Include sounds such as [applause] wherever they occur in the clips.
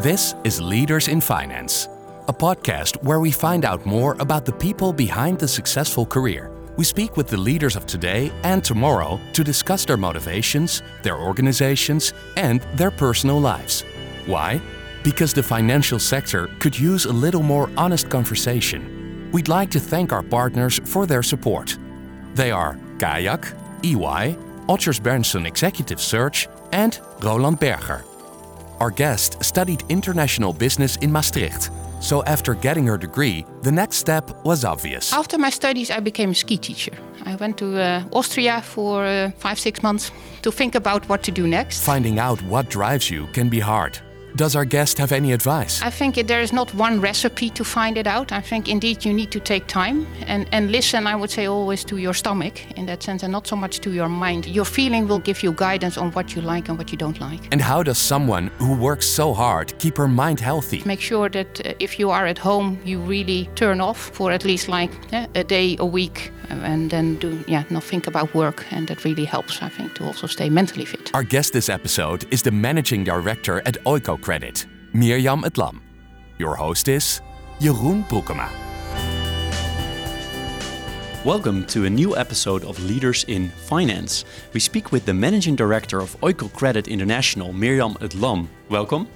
This is Leaders in Finance, a podcast where we find out more about the people behind the successful career. We speak with the leaders of today and tomorrow to discuss their motivations, their organizations, and their personal lives. Why? Because the financial sector could use a little more honest conversation. We'd like to thank our partners for their support. They are Kayak, EY, Odgers Berndtson Executive Search, and Roland Berger. Our guest studied international business in Maastricht. So after getting her degree, the next step was obvious. After my studies, I became a ski teacher. I went to uh, Austria for uh, five, six months to think about what to do next. Finding out what drives you can be hard. Does our guest have any advice? I think there is not one recipe to find it out. I think indeed you need to take time and, and listen, I would say, always to your stomach in that sense, and not so much to your mind. Your feeling will give you guidance on what you like and what you don't like. And how does someone who works so hard keep her mind healthy? Make sure that uh, if you are at home, you really turn off for at least like uh, a day, a week, and then do yeah not think about work and that really helps i think to also stay mentally fit our guest this episode is the managing director at oiko credit mirjam 't Lam your host is jeroen broekema Welcome to a new episode of Leaders in Finance. We speak with the managing director of Oikocredit International, Mirjam 't Lam. Welcome.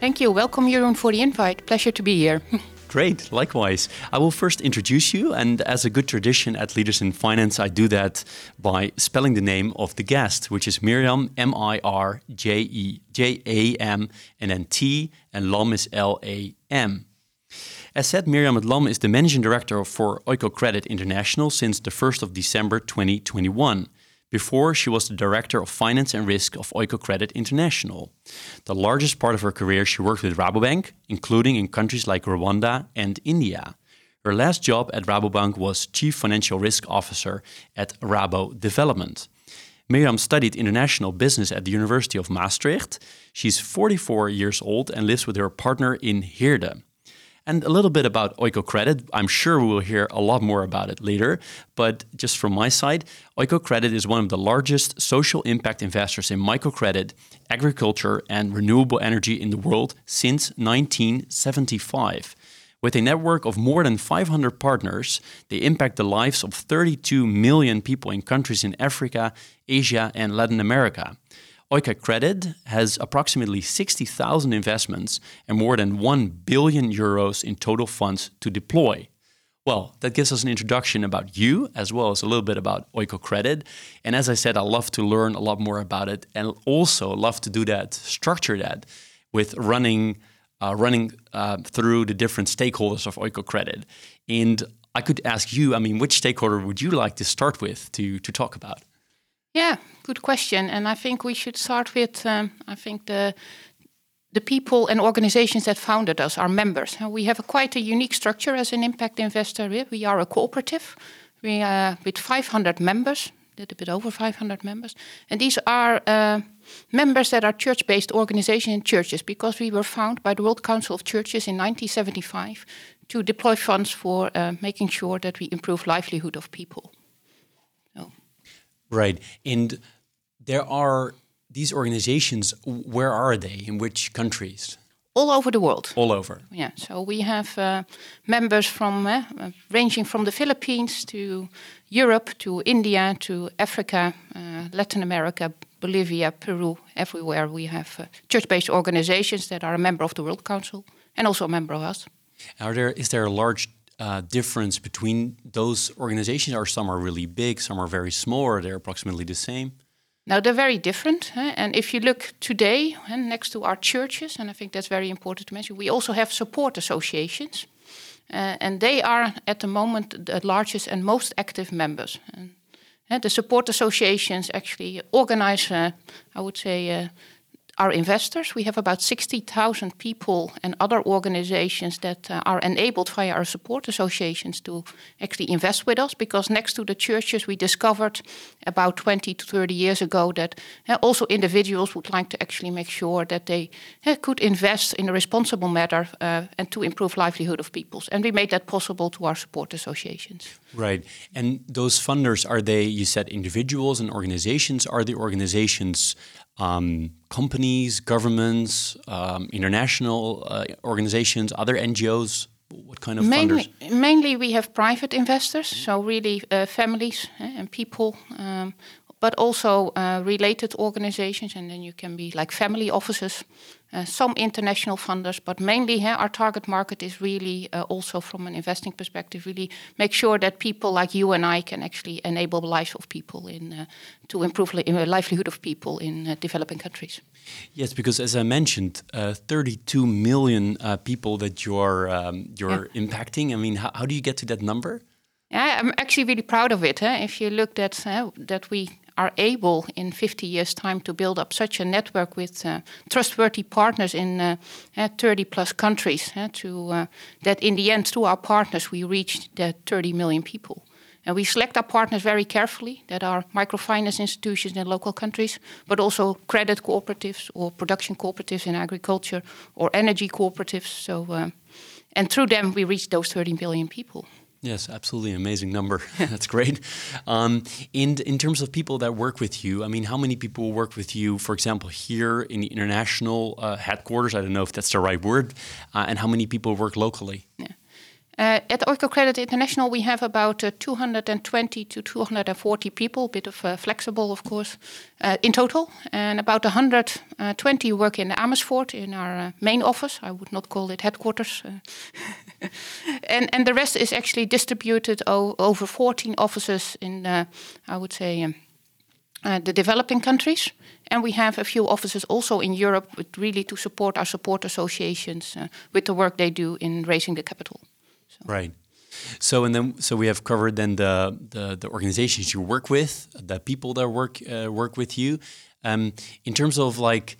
Thank you. Welcome, Jeroen, for the invite. Pleasure to be here. [laughs] Great, likewise. I will first introduce you, and as a good tradition at Leaders in Finance, I do that by spelling the name of the guest, which is Mirjam, M I R J E J A M, and then T, and Lam is L A M. As said, Mirjam 't Lam is the managing director for Oikocredit International since the 1st of December 2021. Before, she was the Director of Finance and Risk of Oikocredit International. The largest part of her career, she worked with Rabobank, including in countries like Rwanda and India. Her last job at Rabobank was Chief Financial Risk Officer at Rabo Development. Mirjam studied international business at the University of Maastricht. She's 44 years old and lives with her partner in Heerde and a little bit about Oikocredit. I'm sure we will hear a lot more about it later. But just from my side, Oikocredit is one of the largest social impact investors in microcredit, agriculture, and renewable energy in the world since 1975. With a network of more than 500 partners, they impact the lives of 32 million people in countries in Africa, Asia, and Latin America. Oikocredit has approximately 60,000 investments and more than 1 billion euros in total funds to deploy. Well, that gives us an introduction about you as well as a little bit about Oikocredit. And as I said, I love to learn a lot more about it and also love to do that, structure that with running uh, running uh, through the different stakeholders of Oikocredit. And I could ask you, I mean, which stakeholder would you like to start with to, to talk about? Yeah, good question. And I think we should start with um, I think the the people and organizations that founded us, our members. We have a quite a unique structure as an impact investor. We are a cooperative. We are uh, with 500 members, a little bit over 500 members, and these are uh, members that are church-based organizations and churches because we were founded by the World Council of Churches in 1975 to deploy funds for uh, making sure that we improve livelihood of people. Right. And there are these organizations, where are they? In which countries? All over the world. All over. Yeah. So we have uh, members from uh, ranging from the Philippines to Europe to India to Africa, uh, Latin America, Bolivia, Peru, everywhere we have uh, church-based organizations that are a member of the World Council and also a member of us. Are there is there a large uh, difference between those organizations? are some are really big, some are very small, or they're approximately the same? Now they're very different, and if you look today, and next to our churches, and I think that's very important to mention, we also have support associations, uh, and they are at the moment the largest and most active members. And, the support associations actually organize, uh, I would say, uh, our investors. We have about 60,000 people and other organizations that uh, are enabled via our support associations to actually invest with us because next to the churches, we discovered about 20 to 30 years ago that uh, also individuals would like to actually make sure that they uh, could invest in a responsible manner uh, and to improve livelihood of peoples. And we made that possible to our support associations. Right. And those funders, are they, you said individuals and organizations? Are the organizations um, companies, governments, um, international uh, organizations, other NGOs? What kind of mainly, funders? Mainly, we have private investors, so really uh, families eh, and people, um, but also uh, related organizations, and then you can be like family offices, uh, some international funders, but mainly yeah, our target market is really uh, also from an investing perspective, really make sure that people like you and I can actually enable the lives of people in uh, to improve the li livelihood of people in uh, developing countries. Yes, because as I mentioned, uh, 32 million uh, people that you're um, you're yeah. impacting. I mean, how, how, do you get to that number? Yeah, I'm actually really proud of it. Huh? If you looked at that we are able in 50 years' time to build up such a network with uh, trustworthy partners in uh, 30 plus countries, to uh, that in the end, through our partners, we reach the 30 million people. And we select our partners very carefully that are microfinance institutions in local countries, but also credit cooperatives or production cooperatives in agriculture or energy cooperatives. So, uh, and through them, we reach those 30 million people. Yes, absolutely amazing number. [laughs] That's great. Um, in in terms of people that work with you, I mean, how many people work with you? For example, here in the international uh, headquarters. I don't know if that's the right word, uh, and how many people work locally? Yeah. Uh, at Oikocredit International, we have about uh, 220 to 240 people, a bit of uh, flexible, of course, uh, in total. And about 120 work in Amersfoort in our uh, main office. I would not call it headquarters. Uh, [laughs] and, and the rest is actually distributed over 14 offices in, I would say, um, the developing countries. And we have a few offices also in Europe, really to support our support associations with the work they do in raising the capital. So. Right. So and then so we have covered then the the, the organizations you work with, the people that work uh, work with you. Um, in terms of like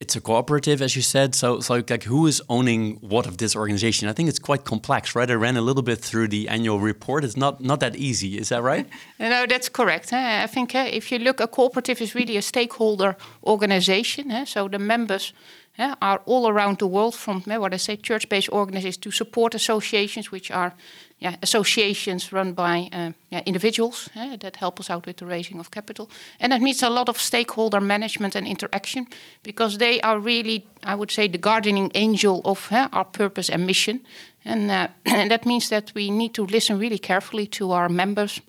it's a cooperative, as you said. So, so like, who is owning what of this organization? I think it's quite complex, right? I ran a little bit through the annual report. It's not not that easy. Is that right? [laughs] no, that's correct. I think uh, if you look, a cooperative is really a stakeholder organization. So the members are all around the world from what I say church-based organizations to support associations, which are yeah, associations run by uh, yeah, individuals yeah, that help us out with the raising of capital. And that means a lot of stakeholder management and interaction because they are really, I would say, the guardianing angel of eh, our purpose and mission. And, uh, [clears throat] and, that means that we need to listen really carefully to our members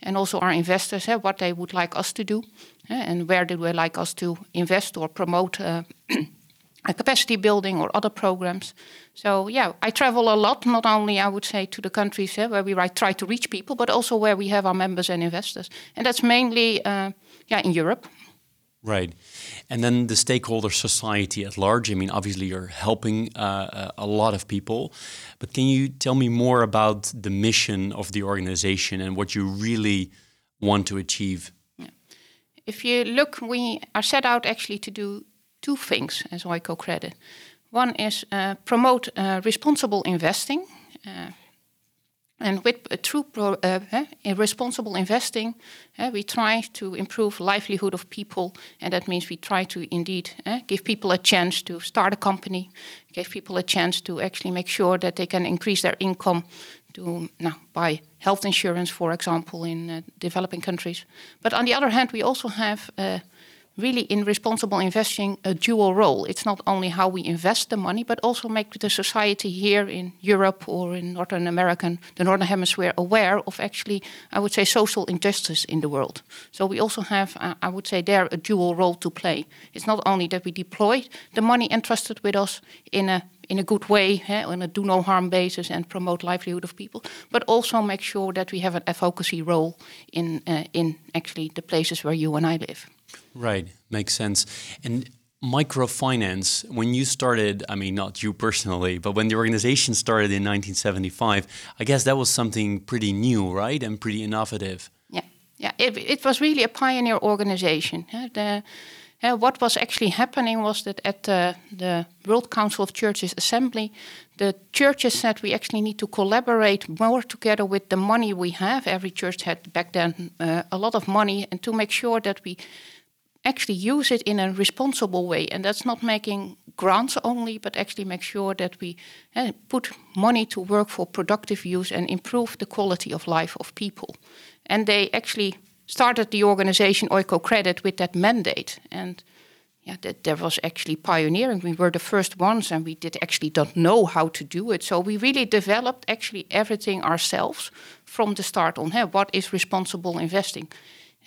and also our investors, eh, what they would like us to do eh, and where they like us to invest or promote. Uh, [clears throat] Uh, capacity building or other programs. So yeah, I travel a lot, not only I would say to the countries eh, where we try to reach people, but also where we have our members and investors, and that's mainly uh, yeah in Europe. Right, and then the stakeholder society at large. I mean, obviously you're helping uh, a lot of people, but can you tell me more about the mission of the organization and what you really want to achieve? Yeah. If you look, we are set out actually to do two things as Oikocredit. One is uh, promote uh, responsible investing. Uh, and with uh, through pro, uh, eh, responsible investing, we try to improve livelihood of people, and that means we try to indeed give people a chance to start a company, give people a chance to actually make sure that they can increase their income to now buy health insurance, for example, in uh, developing countries. But on the other hand, we also have really in responsible investing a dual role. It's not only how we invest the money, but also make the society here in Europe or in Northern America, the Northern Hemisphere, aware of actually, I would say, social injustice in the world. So we also have, uh, I would say, there a dual role to play. It's not only that we deploy the money entrusted with us in a in a good way, eh, on a do no harm basis, and promote livelihood of people, but also make sure that we have an advocacy role in uh, in actually the places where you and I live. Right, makes sense. And microfinance, when you started, I mean, not you personally, but when the organization started in 1975, I guess that was something pretty new, right? And pretty innovative. Yeah, yeah. It, it was really a pioneer organization. The, uh, what was actually happening was that at uh, the World Council of Churches Assembly, the churches said we actually need to collaborate more together with the money we have. Every church had back then uh, a lot of money, and to make sure that we actually use it in a responsible way. And that's not making grants only, but actually make sure that we uh, put money to work for productive use and improve the quality of life of people. And they actually started the organization Oikocredit with that mandate. And yeah, that there was actually pioneering. We were the first ones, and we did actually don't know how to do it. So we really developed actually everything ourselves from the start on. Hey, what is responsible investing?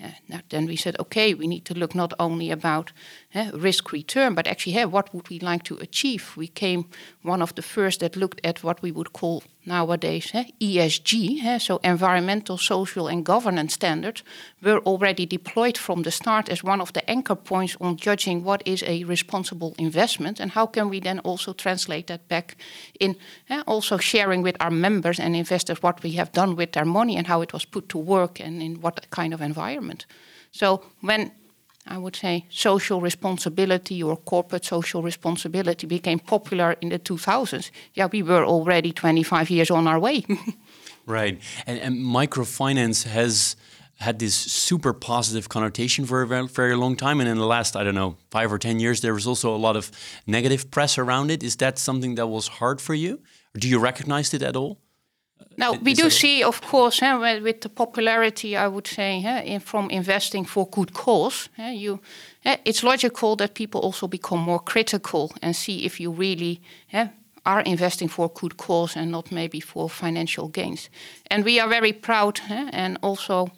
Uh, then we said, okay, we need to look not only about uh, risk return, but actually, hey, what would we like to achieve? We came one of the first that looked at what we would call nowadays eh, ESG, eh, so environmental, social, and governance standards, were already deployed from the start as one of the anchor points on judging what is a responsible investment and how can we then also translate that back in eh, also sharing with our members and investors what we have done with their money and how it was put to work and in what kind of environment. So when I would say social responsibility or corporate social responsibility became popular in the 2000s, yeah, we were already 25 years on our way. [laughs] right. And, and, microfinance has had this super positive connotation for a very, very long time. And in the last, I don't know, five or 10 years, there was also a lot of negative press around it. Is that something that was hard for you? Do you recognize it at all? Now, we do er- see, of course, with the popularity, I would say, in, from investing for good cause, you, it's logical that people also become more critical and see if you really are investing for good cause and not maybe for financial gains. And we are very proud and also,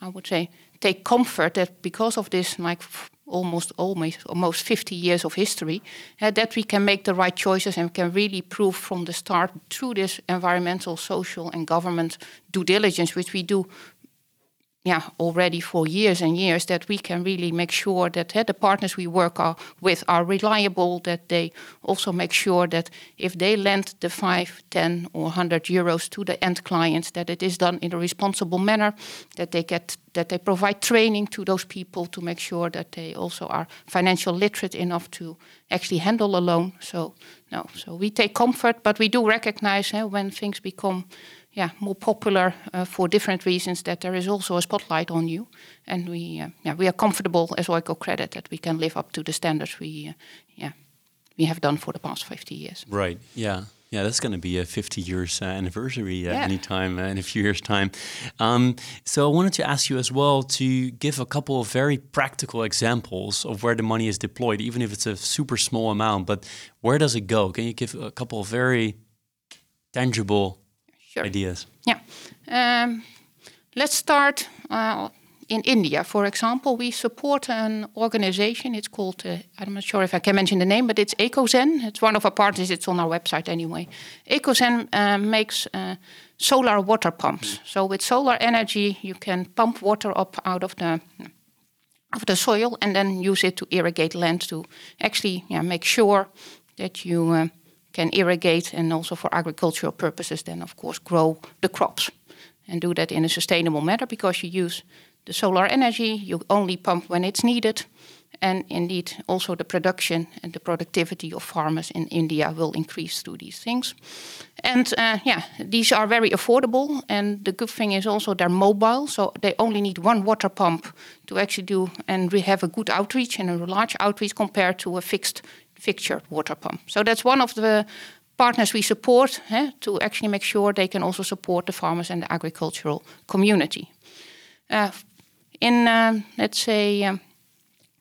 I would say, take comfort that because of this, like almost almost almost 50 years of history, uh, that we can make the right choices and can really prove from the start through this environmental, social, and government due diligence, which we do yeah, already for years and years that we can really make sure that uh, the partners we work are, with are reliable, that they also make sure that if they lend the 5, 10 or 100 euros to the end clients, that it is done in a responsible manner, that they get that they provide training to those people to make sure that they also are financial literate enough to actually handle a loan. So no, so we take comfort, but we do recognize uh, when things become yeah, more popular uh, for different reasons, that there is also a spotlight on you. And we, uh, yeah, we are comfortable as Oikocredit that we can live up to the standards we, uh, yeah, we have done for the past 50 years. Right, yeah. Yeah, that's going to be a 50 years uh, anniversary uh, yeah. anytime uh, in a few years' time. Um, so I wanted to ask you as well to give a couple of very practical examples of where the money is deployed, even if it's a super small amount. But where does it go? Can you give a couple of very tangible sure. ideas. Yeah. Um, let's start uh, in India, for example. We support an organization. It's called, uh, I'm not sure if I can mention the name, but it's EcoZen. It's one of our partners. It's on our website anyway. EcoZen uh, makes uh, solar water pumps. So with solar energy, you can pump water up out of the of the soil and then use it to irrigate land to actually yeah, make sure that you uh, can irrigate and also for agricultural purposes, then of course grow the crops and do that in a sustainable manner because you use the solar energy, you only pump when it's needed. And indeed, also the production and the productivity of farmers in India will increase through these things. And uh, yeah, these are very affordable. And the good thing is also they're mobile, so they only need one water pump to actually do, and we have a good outreach and a large outreach compared to a fixed fixture water pump. So that's one of the partners we support eh, to actually make sure they can also support the farmers and the agricultural community. Uh, in, uh, let's say, um,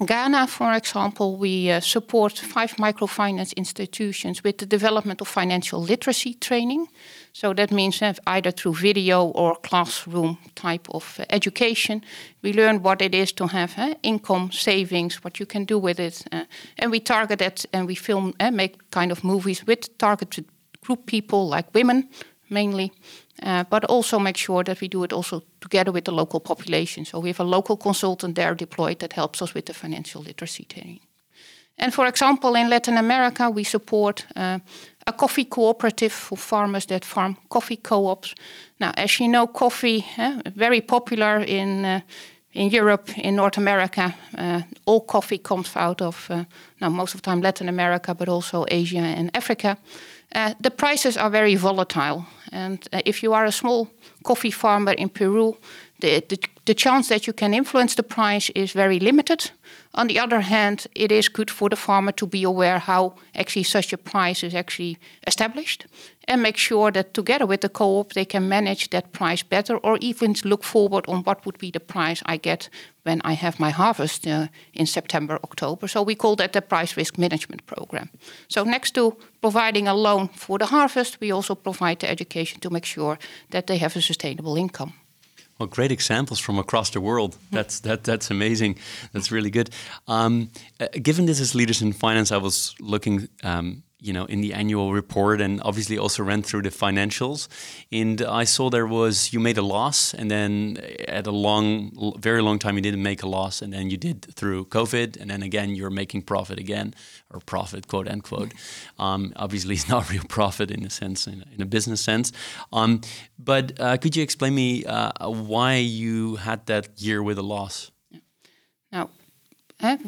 Ghana, for example, we uh, support five microfinance institutions with the development of financial literacy training. So that means that either through video or classroom type of uh, education, we learn what it is to have uh, income, savings, what you can do with it, uh, and we target it and we film and uh, make kind of movies with targeted group people like women mainly, uh, but also make sure that we do it also together with the local population. So we have a local consultant there deployed that helps us with the financial literacy training. And for example, in Latin America, we support uh, a coffee cooperative for farmers that farm coffee co-ops. Now, as you know, coffee eh, very popular in uh, in Europe, in North America. Uh, all coffee comes out of uh, now most of the time Latin America, but also Asia and Africa. Uh, the prices are very volatile. And uh, if you are a small coffee farmer in Peru, the, the, the chance that you can influence the price is very limited. On the other hand, it is good for the farmer to be aware how actually such a price is actually established and make sure that together with the co-op they can manage that price better or even look forward on what would be the price I get when I have my harvest uh, in September, October. So we call that the price risk management program. So next to providing a loan for the harvest, we also provide the education to make sure that they have a sustainable income. Well, great examples from across the world. That's that that's amazing. That's really good. Um, uh, given this is leaders in finance, I was looking um, you know in the annual report and obviously also ran through the financials. And i saw there was you made a loss and then at a long very long time you didn't make a loss and then you did through covid and then again you're making profit again or profit quote unquote. Um, obviously it's not [laughs] real profit in a sense in a, in a business sense. Um, but uh, could you explain me uh, why you had that year with a loss? Now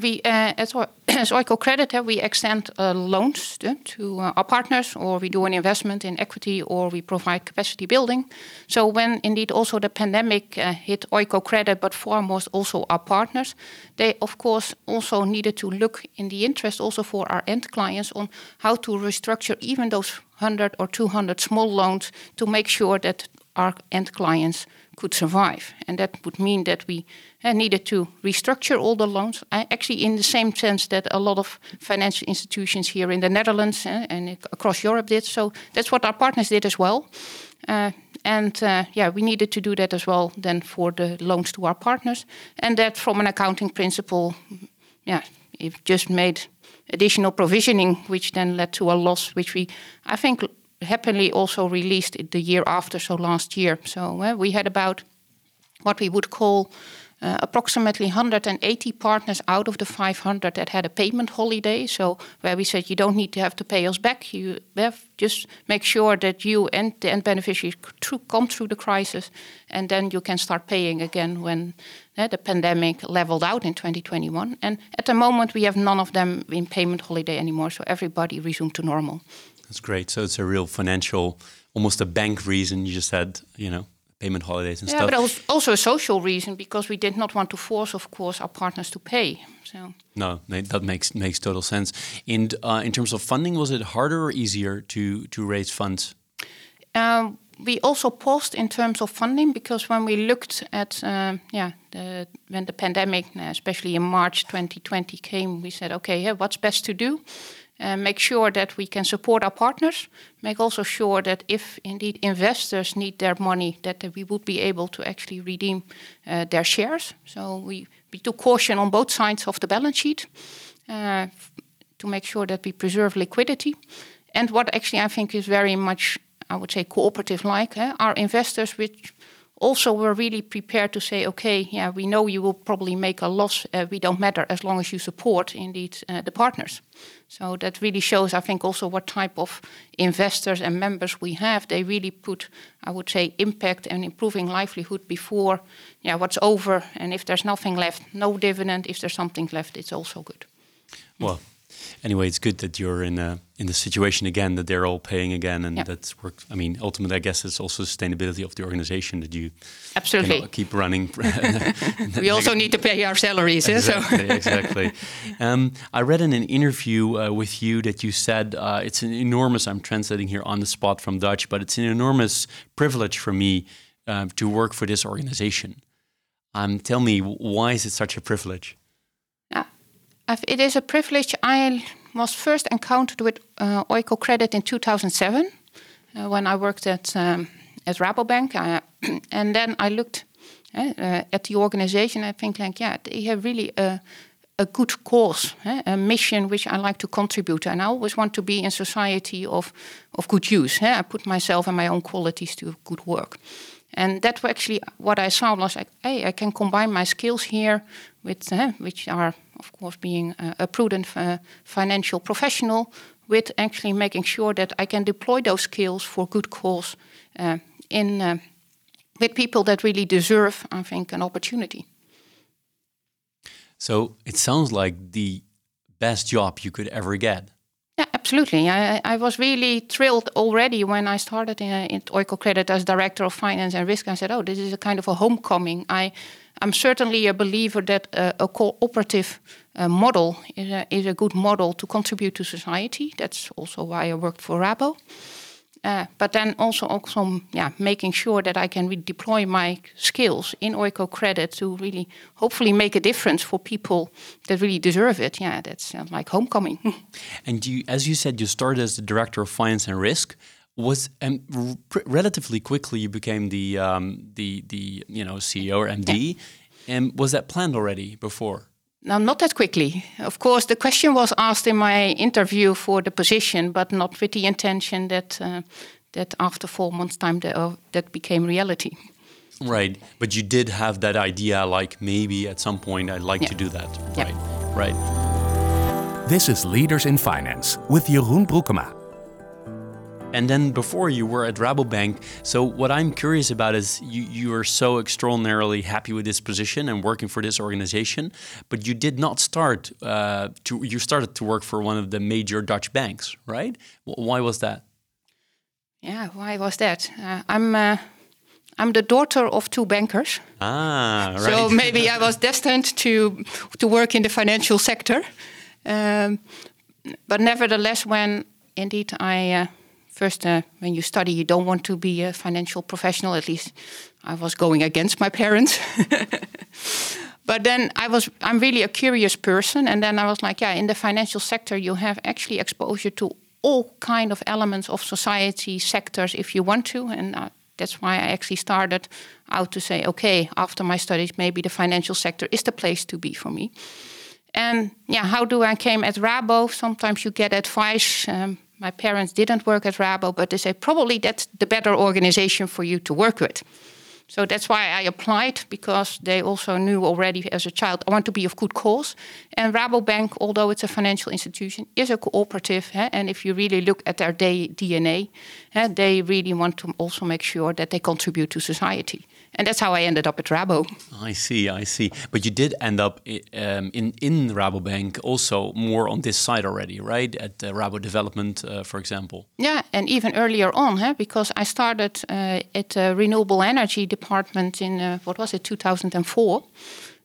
we uh, as, [clears throat] as Oikocredit, we extend loans to, to our partners, or we do an investment in equity, or we provide capacity building. So when indeed also the pandemic hit Oikocredit, but foremost also our partners, they of course also needed to look in the interest also for our end clients on how to restructure even those 100 or 200 small loans to make sure that our end clients could survive. And that would mean that we uh, needed to restructure all the loans, actually, in the same sense that a lot of financial institutions here in the Netherlands uh, and across Europe did. So that's what our partners did as well. Uh, and uh, yeah, we needed to do that as well then for the loans to our partners. And that from an accounting principle, yeah, it just made additional provisioning, which then led to a loss, which we, I think, happily also released the year after, so last year. So uh, we had about what we would call uh, approximately 180 partners out of the 500 that had a payment holiday. So where we said you don't need to have to pay us back. You have just make sure that you and the end beneficiaries come through the crisis, and then you can start paying again when uh, the pandemic leveled out in 2021. And at the moment, we have none of them in payment holiday anymore. So everybody resumed to normal. That's great. So it's a real financial, almost a bank reason. You just had, you know, payment holidays and yeah, stuff. Yeah, but also a social reason because we did not want to force, of course, our partners to pay. So no, that makes makes total sense. And uh, in terms of funding, was it harder or easier to to raise funds? Um, we also paused in terms of funding because when we looked at uh, yeah the, when the pandemic, especially in March 2020, came, we said, okay, yeah, what's best to do? Uh, make sure that we can support our partners, make also sure that if indeed investors need their money, that we would be able to actually redeem uh, their shares. So we, we took caution on both sides of the balance sheet uh, to make sure that we preserve liquidity. And what actually I think is very much, I would say, cooperative like, eh? our investors, which also were really prepared to say, okay, yeah, we know you will probably make a loss. Uh, we don't matter as long as you support indeed uh, the partners. So that really shows, I think, also what type of investors and members we have. They really put, I would say, impact and improving livelihood before, yeah, what's over. And if there's nothing left, no dividend. If there's something left, it's also good. Well, anyway, it's good that you're in a, in the situation again that they're all paying again, and that's work. I mean, ultimately, I guess it's also sustainability of the organization that you absolutely keep running. [laughs] we also need to pay our salaries. Exactly. So. exactly. Um, I read in an interview uh, with you that you said uh, it's an enormous. I'm translating here on the spot from Dutch, but it's an enormous privilege for me uh, to work for this organization. Um, tell me, why is it such a privilege? It is a privilege. I was first encountered with uh, Oikocredit in 2007 uh, when I worked at um, at Rabobank, [clears throat] and then I looked uh, uh, at the organization. I think like, yeah, they have really a a good cause, eh, a mission which I like to contribute. And I always want to be in society of of good use. Eh? I put myself and my own qualities to good work. And that actually what I saw was like, hey, I can combine my skills here with which are of course being a, a prudent uh, financial professional with actually making sure that I can deploy those skills for good cause uh, in uh, with people that really deserve, I think, an opportunity. So it sounds like the best job you could ever get. Yeah, absolutely. I, I, was really thrilled already when I started in, in Credit as director of finance and risk. I said, "Oh, this is a kind of a homecoming." I, I'm certainly a believer that uh, a cooperative uh, model is a, is a good model to contribute to society. That's also why I worked for Rabo. Uh, but then also, also yeah, making sure that I can deploy my skills in Oikocredit to really hopefully make a difference for people that really deserve it. Yeah, that's uh, like homecoming. [laughs] and you, as you said, you started as the director of finance and risk. Was um, relatively quickly you became the um, the the you know CEO or MD, yeah. and was that planned already before? Now, not that quickly. Of course, the question was asked in my interview for the position, but not with the intention that uh, that after four months' time that, uh, that became reality. Right, but you did have that idea, like maybe at some point I'd like yeah. to do that. Yeah. Right, right. This is Leaders in Finance with Jeroen Broekema. And then before you were at Rabobank. So what I'm curious about is you you are so extraordinarily happy with this position and working for this organization, but you did not start uh, to you started to work for one of the major Dutch banks, right? Why was that? Yeah, why was that? Uh, I'm. Uh, I'm the daughter of two bankers. Ah, right. So [laughs] maybe I was destined to to work in the financial sector. Um, but nevertheless, when indeed I uh, first, uh, when you study, you don't want to be a financial professional. At least I was going against my parents. [laughs] but then I was, I'm really a curious person. And then I was like, yeah, in the financial sector, you have actually exposure to all kind of elements of society sectors if you want to. And uh, that's why I actually started out to say, okay, after my studies, maybe the financial sector is the place to be for me. And yeah, how do I came at Rabo? Sometimes you get advice. Um, my parents didn't work at Rabo, but they say probably that's the better organization for you to work with. So that's why I applied because they also knew already as a child I want to be of good cause. And Rabobank, although it's a financial institution, is a cooperative. Eh? And if you really look at their DNA, eh, they really want to also make sure that they contribute to society and that's how I ended up at Rabo. I see, I see. But you did end up um, in in Rabobank also more on this side already, right? At uh, Rabo Development, uh, for example. Yeah, and even earlier on, huh? because I started uh, at the renewable energy department in uh, what was it, 2004.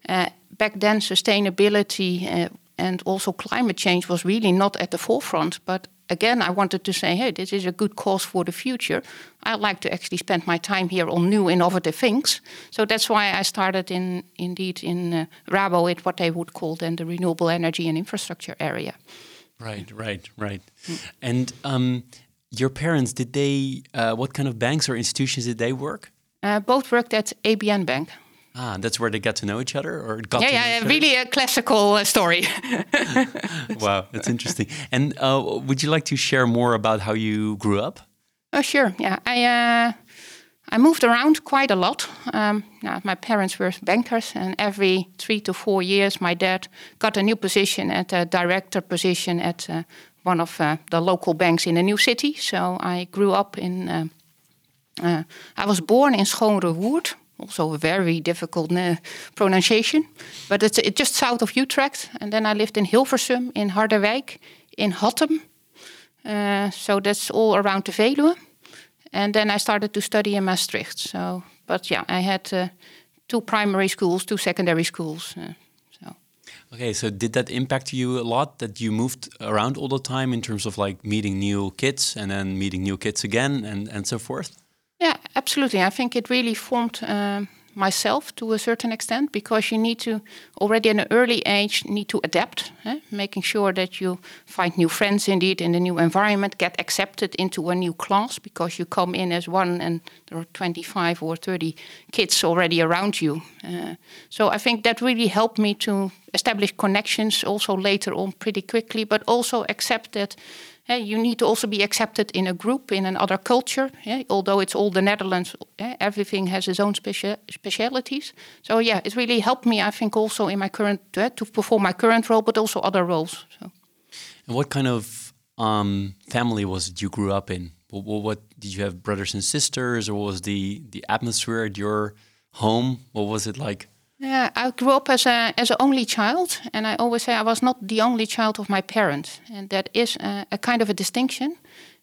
Uh, back then, sustainability uh, and also climate change was really not at the forefront, but again, I wanted to say, hey, this is a good cause for the future. I like to actually spend my time here on new innovative things. So that's why I started in indeed in uh, Rabo at what they would call then the renewable energy and infrastructure area. Right, right, right. Mm. And um, your parents, did they? Uh, what kind of banks or institutions did they work? Uh, both worked at ABN Bank. Ah, that's where they got to know each other, or got yeah, yeah, really a classical uh, story. [laughs] wow, that's interesting. And uh, would you like to share more about how you grew up? Oh, sure. Yeah, I uh, I moved around quite a lot. Um, my parents were bankers, and every three to four years, my dad got a new position at a director position at uh, one of uh, the local banks in a new city. So I grew up in. Uh, I was born in Schoonrewoerd, also a very difficult uh, pronunciation, but it's, it's, just south of Utrecht. And then I lived in Hilversum, in Harderwijk, in Hattem. Uh, so that's all around the Veluwe. And then I started to study in Maastricht. So, but yeah, I had uh, two primary schools, two secondary schools. Uh, so. Okay, so did that impact you a lot that you moved around all the time in terms of like meeting new kids and then meeting new kids again and, and so forth? Yeah, absolutely. I think it really formed uh, myself to a certain extent because you need to already at an early age need to adapt, eh? making sure that you find new friends indeed in the new environment, get accepted into a new class because you come in as one and there are 25 or 30 kids already around you. Uh, so I think that really helped me to establish connections also later on pretty quickly, but also accept that you need to also be accepted in a group, in another culture. Although it's all the Netherlands, everything has its own specia specialities. So yeah, it really helped me, I think, also in my current uh, to perform my current role, but also other roles. So. And what kind of um, family was it you grew up in? What, what, what, did you have brothers and sisters, or was the the atmosphere at your home? What was it like? Yeah, I grew up as a as an only child, and I always say I was not the only child of my parents, and that is a, a kind of a distinction,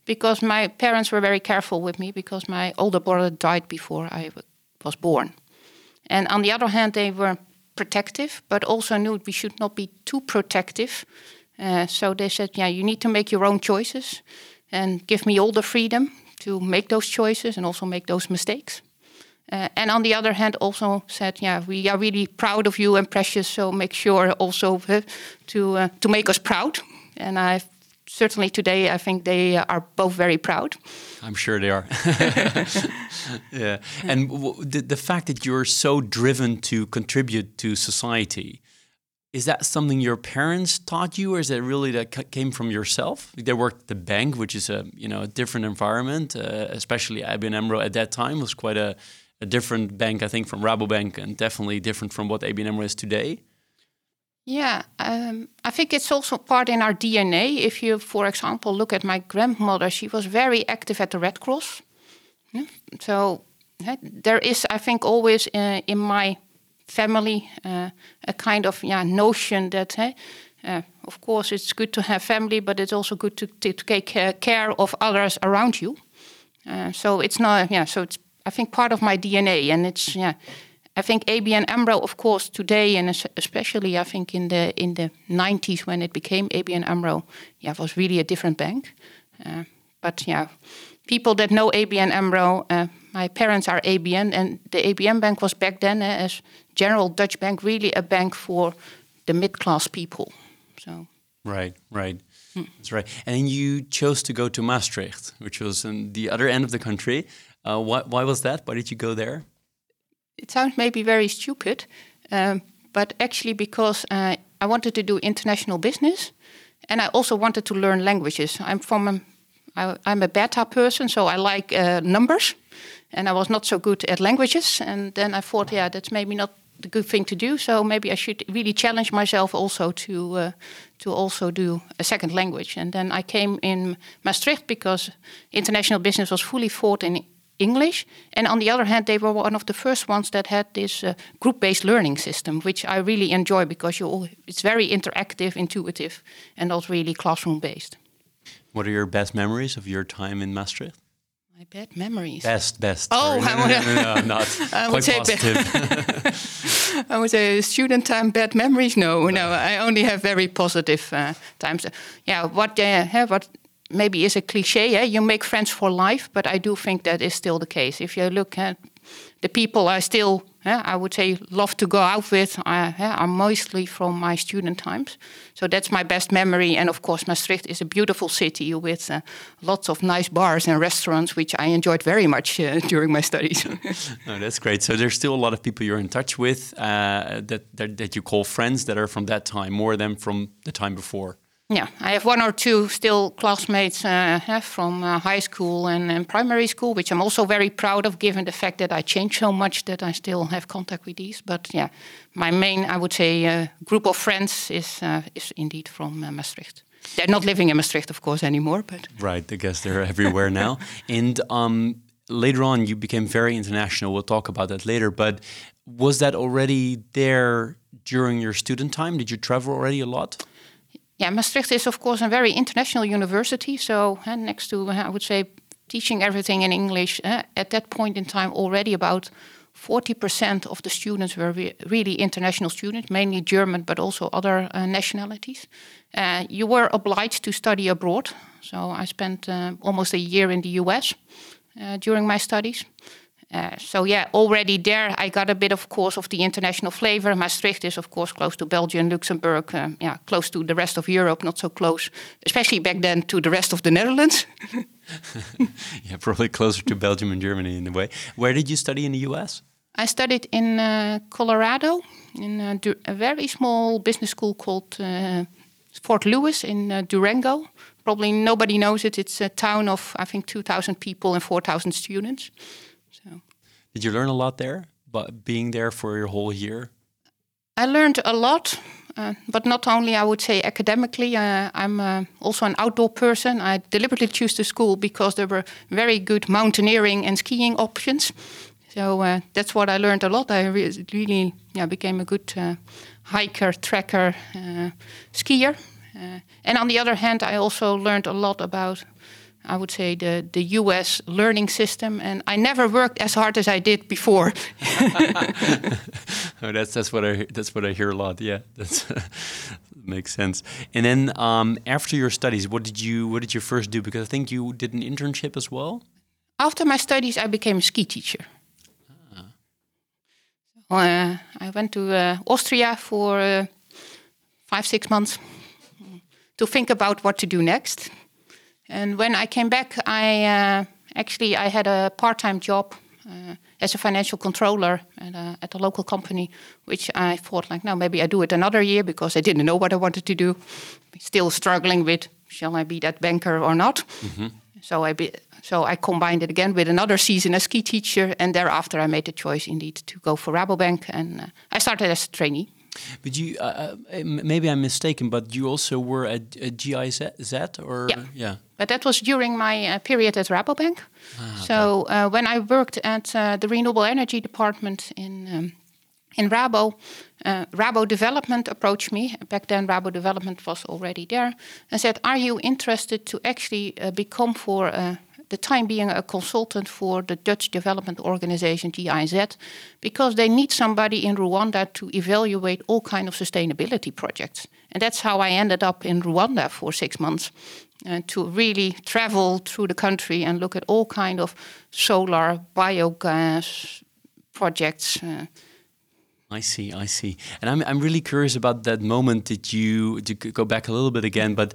because my parents were very careful with me because my older brother died before I was born, and on the other hand, they were protective, but also knew we should not be too protective. Uh, so they said, yeah, you need to make your own choices, and give me all the freedom to make those choices and also make those mistakes. Uh, and on the other hand, also said, yeah, we are really proud of you and precious. So make sure also uh, to uh, to make us proud. And I certainly today, I think they are both very proud. I'm sure they are. [laughs] yeah, and the the fact that you're so driven to contribute to society. Is that something your parents taught you, or is that really that came from yourself? They worked at the bank, which is a you know a different environment, uh, especially ABN AMRO at that time was quite a a different bank, I think, from Rabobank, and definitely different from what ABN AMRO is today. Yeah, um, I think it's also part in our DNA. If you, for example, look at my grandmother, she was very active at the Red Cross. Yeah. So there is, I think, always uh, in my family uh, a kind of yeah, notion that, uh, of course, it's good to have family, but it's also good to, to take care of others around you. Uh, so it's not, yeah, so it's I think part of my DNA, and it's yeah. I think ABN AMRO, of course, today and especially I think in the in the 90s when it became ABN AMRO, yeah, was really a different bank. Uh, but yeah, people that know ABN AMRO, uh, my parents are ABN, and the ABN bank was back then uh, as general Dutch bank, really a bank for the mid-class people. So right, right. Hmm. That's right. And you chose to go to Maastricht, which was on the other end of the country. Uh, why, why was that? Why did you go there? It sounds maybe very stupid, um, but actually because uh, I wanted to do international business, and I also wanted to learn languages. I'm from a, I, I'm a beta person, so I like uh, numbers, and I was not so good at languages. And then I thought, yeah, that's maybe not the good thing to do. So maybe I should really challenge myself also to uh, to also do a second language. And then I came in Maastricht because international business was fully taught in English. And on the other hand, they were one of the first ones that had this uh, group-based learning system, which I really enjoy because you all, it's very interactive, intuitive, and not really classroom-based. What are your best memories of your time in Maastricht? My bad memories. Best, best. Oh, no, no, no, no, no, not [laughs] I would say positive. [laughs] I would say student time bad memories. No, no, I only have very positive uh, times. Yeah, what uh, what maybe is a cliche. Eh? You make friends for life, but I do think that is still the case. If you look at the people I still, eh, I would say, love to go out with, uh, eh, are mostly from my student times. So that's my best memory. And of course, Maastricht is a beautiful city with uh, lots of nice bars and restaurants, which I enjoyed very much uh, [laughs] during my studies. [laughs] oh, that's great. So there's still a lot of people you're in touch with uh, that, that that you call friends that are from that time, more than from the time before. Yeah, I have one or two still classmates uh, from uh, high school and, and, primary school, which I'm also very proud of, given the fact that I changed so much that I still have contact with these. But yeah, my main, I would say, uh, group of friends is uh, is indeed from uh, Maastricht. They're not living in Maastricht, of course, anymore. But [laughs] right, I guess they're everywhere now. [laughs] and um, later on, you became very international. We'll talk about that later. But was that already there during your student time? Did you travel already a lot? Yeah, Maastricht is of course a very international university. So uh, next to, uh, I would say, teaching everything in English, uh, at that point in time already about 40% of the students were re really international students, mainly German, but also other nationalities. You were obliged to study abroad. So I spent almost a year in the US during my studies. Uh, so yeah, already there I got a bit, of course, of the international flavor. Maastricht is, of course, close to Belgium, Luxembourg, uh, yeah, close to the rest of Europe, not so close, especially back then to the rest of the Netherlands. [laughs] [laughs] yeah, probably closer to Belgium and Germany in a way. Where did you study in the U.S.? I studied in uh, Colorado in a, a, very small business school called uh, Fort Lewis in uh, Durango. Probably nobody knows it. It's a town of I think 2,000 people and 4,000 students. Did you learn a lot there? But being there for your whole year, I learned a lot, uh, but not only I would say academically. Uh, I'm uh, also an outdoor person. I deliberately chose the school because there were very good mountaineering and skiing options. So uh, that's what I learned a lot. I re really yeah, became a good uh, hiker, trekker, uh, skier. And on the other hand, I also learned a lot about, I would say, the, the US learning system. And I never worked as hard as I did before. [laughs] oh, that's that's what I that's what I hear a lot. Yeah, that [laughs] makes sense. And then um, after your studies, what did you what did you first do? Because I think you did an internship as well. After my studies, I became a ski teacher. Uh, I went to uh, Austria for uh, five, six months to think about what to do next. And when I came back, I uh, actually I had a part-time job uh, as a financial controller at a, at a, local company, which I thought like, no, maybe I do it another year because I didn't know what I wanted to do. Still struggling with, shall I be that banker or not? Mm -hmm. So I be, so I combined it again with another season as ski teacher, and thereafter I made the choice indeed to go for Rabobank, and uh, I started as a trainee. But you, uh, uh maybe I'm mistaken, but you also were at, at GIZ, or yeah. yeah. But that was during my uh, period at Rabobank. Ah, okay. So uh, when I worked at uh, the renewable energy department in um, in Rabo, uh, Rabo Development approached me. Back then, Rabo Development was already there and said, "Are you interested to actually uh, become for uh, the time being a consultant for the Dutch development organization GIZ because they need somebody in Rwanda to evaluate all kind of sustainability projects. And that's how I ended up in Rwanda for six months uh, to really travel through the country and look at all kind of solar, biogas projects. Uh, I see, I see. And I'm, I'm really curious about that moment that you, to go back a little bit again, but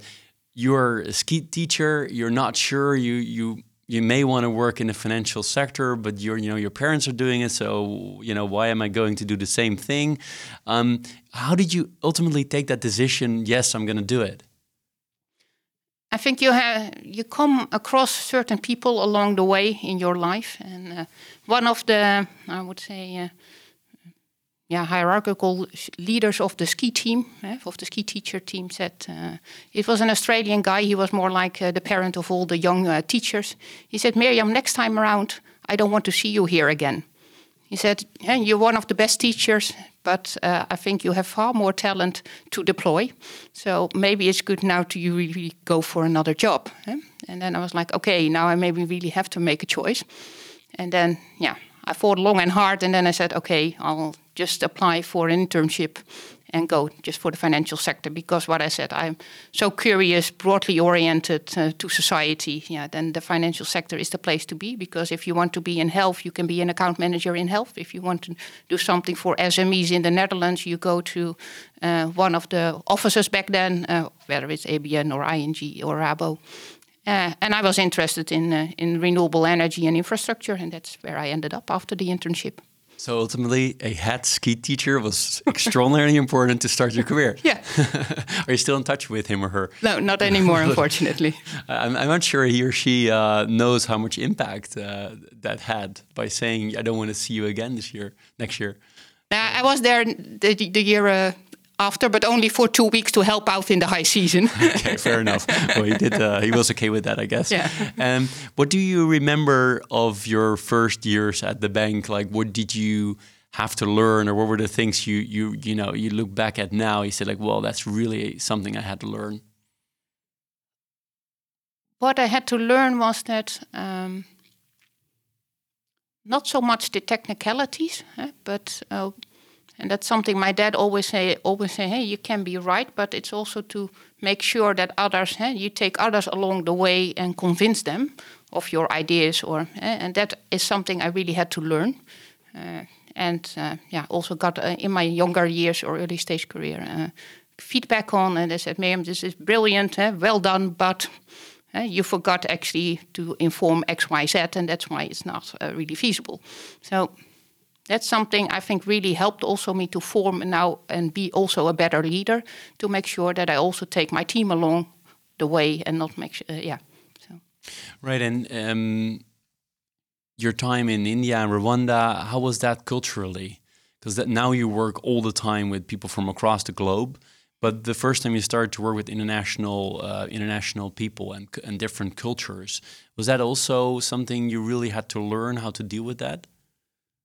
you're a ski teacher, you're not sure, you, you you may want to work in the financial sector, but your you know your parents are doing it, so you know why am I going to do the same thing? Um, how did you ultimately take that decision? Yes, I'm going to do it. I think you have you come across certain people along the way in your life, and uh, one of the I would say. Uh, yeah, hierarchical leaders of the ski team, of the ski teacher team, said uh, it was an Australian guy. He was more like uh, the parent of all the young uh, teachers. He said, Mirjam, next time around, I don't want to see you here again. He said, yeah, You're one of the best teachers, but uh, I think you have far more talent to deploy. So maybe it's good now to you really go for another job. Eh? And then I was like, Okay, now I maybe really have to make a choice. And then, yeah, I thought long and hard, and then I said, okay, I'll just apply for an internship and go just for the financial sector because what I said, I'm so curious, broadly oriented uh, to society. Yeah, then the financial sector is the place to be because if you want to be in health, you can be an account manager in health. If you want to do something for SMEs in the Netherlands, you go to uh, one of the offices back then, uh, whether it's ABN or ING or Rabo. Uh, and I was interested in uh, in renewable energy and infrastructure, and that's where I ended up after the internship. So ultimately, a head ski teacher was extraordinarily [laughs] important to start your career. Yeah. [laughs] Are you still in touch with him or her? No, not anymore, [laughs] unfortunately. I'm, I'm, not sure he or she uh, knows how much impact uh, that had by saying, "I don't want to see you again this year, next year." I was there the, the year uh, after, but only for two weeks to help out in the high season. [laughs] okay, fair enough. Well, he did. Uh, he was okay with that, I guess. Yeah. Um, what do you remember of your first years at the bank? Like, what did you have to learn, or what were the things you you you know you look back at now? You said like, well, that's really something I had to learn. What I had to learn was that. Um, not so much the technicalities, eh, but uh, and that's something my dad always say. Always say, "Hey, you can be right, but it's also to make sure that others, hey, you take others along the way and convince them of your ideas." Or and that is something I really had to learn. Uh, and uh, yeah, also got uh, in my younger years or early stage career feedback on, and they said, "Ma'am, this is brilliant, well done, but." you forgot actually to inform X, Y, Z, and that's why it's not really feasible. So that's something I think really helped also me to form now and be also a better leader to make sure that I also take my team along the way and not make uh, yeah. So. Right, and um, your time in India and Rwanda, how was that culturally? Because that now you work all the time with people from across the globe. But the first time you started to work with international uh, international people and, and different cultures, was that also something you really had to learn how to deal with that?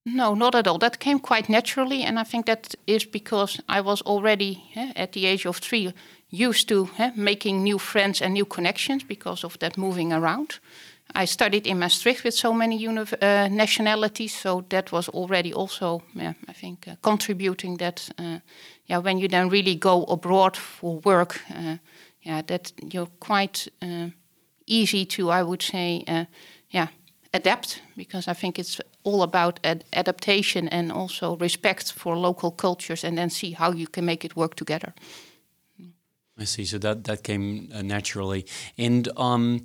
No, not at all. That came quite naturally, and I think that is because I was already eh, at the age of three used to eh, making new friends and new connections because of that moving around. I studied in Maastricht with so many uh, nationalities, so that was already also, yeah, I think, uh, contributing that. Uh, yeah, when you then really go abroad for work, yeah, that you're quite easy to, I would say, yeah, adapt because I think it's all about ad adaptation and also respect for local cultures, and then see how you can make it work together. I see. So that that came naturally, and um,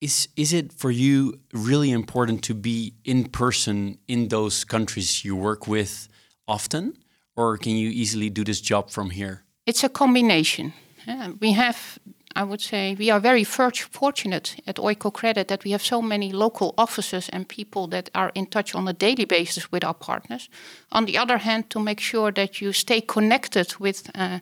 is is it for you really important to be in person in those countries you work with often, or can you easily do this job from here? It's a combination. Yeah, we have, I would say, we are very fortunate at Oikocredit that we have so many local offices and people that are in touch on a daily basis with our partners. On the other hand, to make sure that you stay connected with. Uh,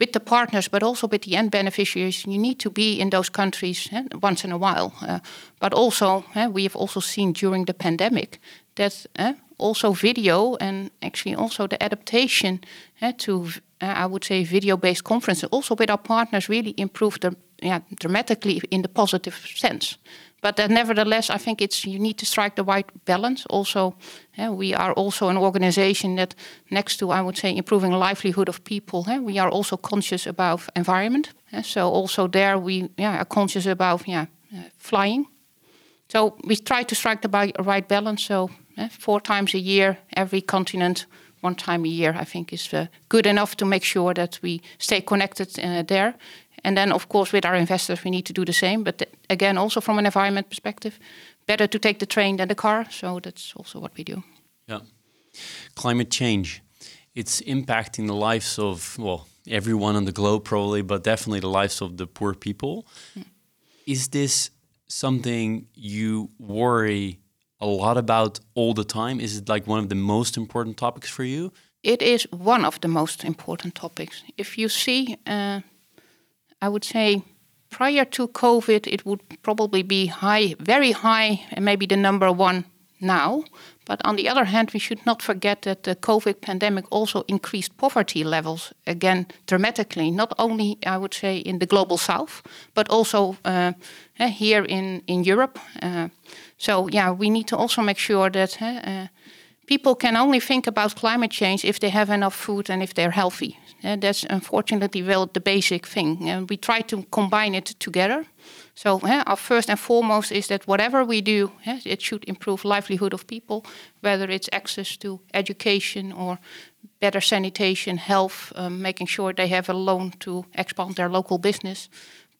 with the partners, but also with the end beneficiaries, you need to be in those countries eh, once in a while. Uh, but also, eh, we have also seen during the pandemic that eh, also video and actually also the adaptation eh, to, eh, I would say, video-based conferences, also with our partners, really improved them, yeah, dramatically in the positive sense. But uh, nevertheless, I think it's you need to strike the right balance. Also, eh, we are also an organization that, next to I would say improving livelihood of people, we are also conscious about environment. so also there we yeah, are conscious about yeah, uh, flying. So we try to strike the right balance. So four times a year, every continent, one time a year, I think is uh, good enough to make sure that we stay connected uh, there. And then, of course, with our investors, we need to do the same. But again, also from an environment perspective, better to take the train than the car. So that's also what we do. Yeah. Climate change, it's impacting the lives of, well, everyone on the globe probably, but definitely the lives of the poor people. Mm. Is this something you worry a lot about all the time? Is it like one of the most important topics for you? It is one of the most important topics. If you see, uh, I would say prior to COVID, it would probably be high, very high, and maybe the number one now. But on the other hand, we should not forget that the COVID pandemic also increased poverty levels again dramatically, not only, I would say, in the global south, but also uh, here in, in Europe. Uh, so, yeah, we need to also make sure that uh, people can only think about climate change if they have enough food and if they're healthy. Uh, that's unfortunately well the basic thing. And we try to combine it together. So uh, our first and foremost is that whatever we do, uh, it should improve livelihood of people, whether it's access to education or better sanitation, health, um, making sure they have a loan to expand their local business.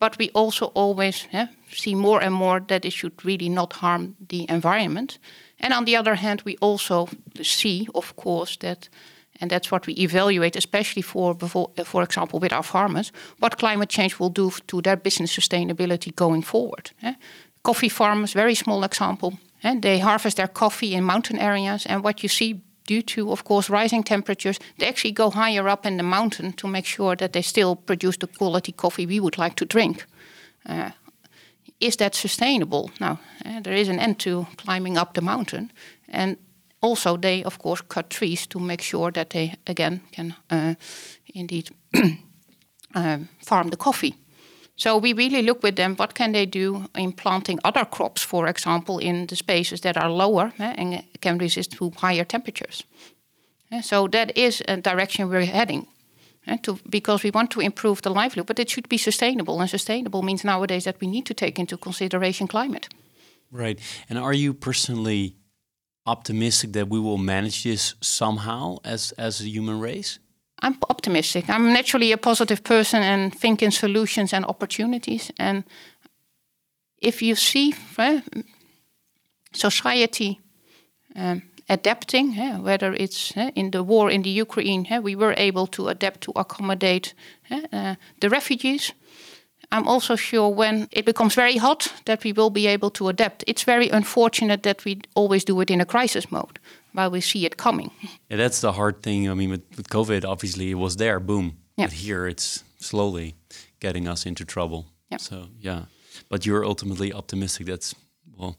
But we also always see more and more that it should really not harm the environment. And on the other hand, we also see, of course, that and that's what we evaluate, especially for, for example, with our farmers, what climate change will do to their business sustainability going forward. Coffee farmers, very small example, they harvest their coffee in mountain areas, and what you see due to, of course, rising temperatures, they actually go higher up in the mountain to make sure that they still produce the quality coffee we would like to drink. Uh, is that sustainable? Now, uh, there is an end to climbing up the mountain, and also they, of course, cut trees to make sure that they again can uh, indeed [clears throat] uh, farm the coffee. So we really look with them what can they do in planting other crops, for example, in the spaces that are lower eh, and can resist to higher temperatures. Eh, so that is a direction we're heading. Eh, to, because we want to improve the livelihood, but it should be sustainable. And sustainable means nowadays that we need to take into consideration climate. Right. And are you personally optimistic that we will manage this somehow as as a human race? I'm optimistic. I'm naturally a positive person and think in solutions and opportunities. And if you see uh, society um, adapting, uh, whether it's uh, in the war in the Ukraine, we were able to adapt to accommodate the refugees. I'm also sure when it becomes very hot that we will be able to adapt. It's very unfortunate that we always do it in a crisis mode while we see it coming. Yeah, that's the hard thing. I mean, with, with COVID, obviously it was there, boom. Yeah. But here it's slowly getting us into trouble. Yeah. So, yeah. But you're ultimately optimistic that's Well,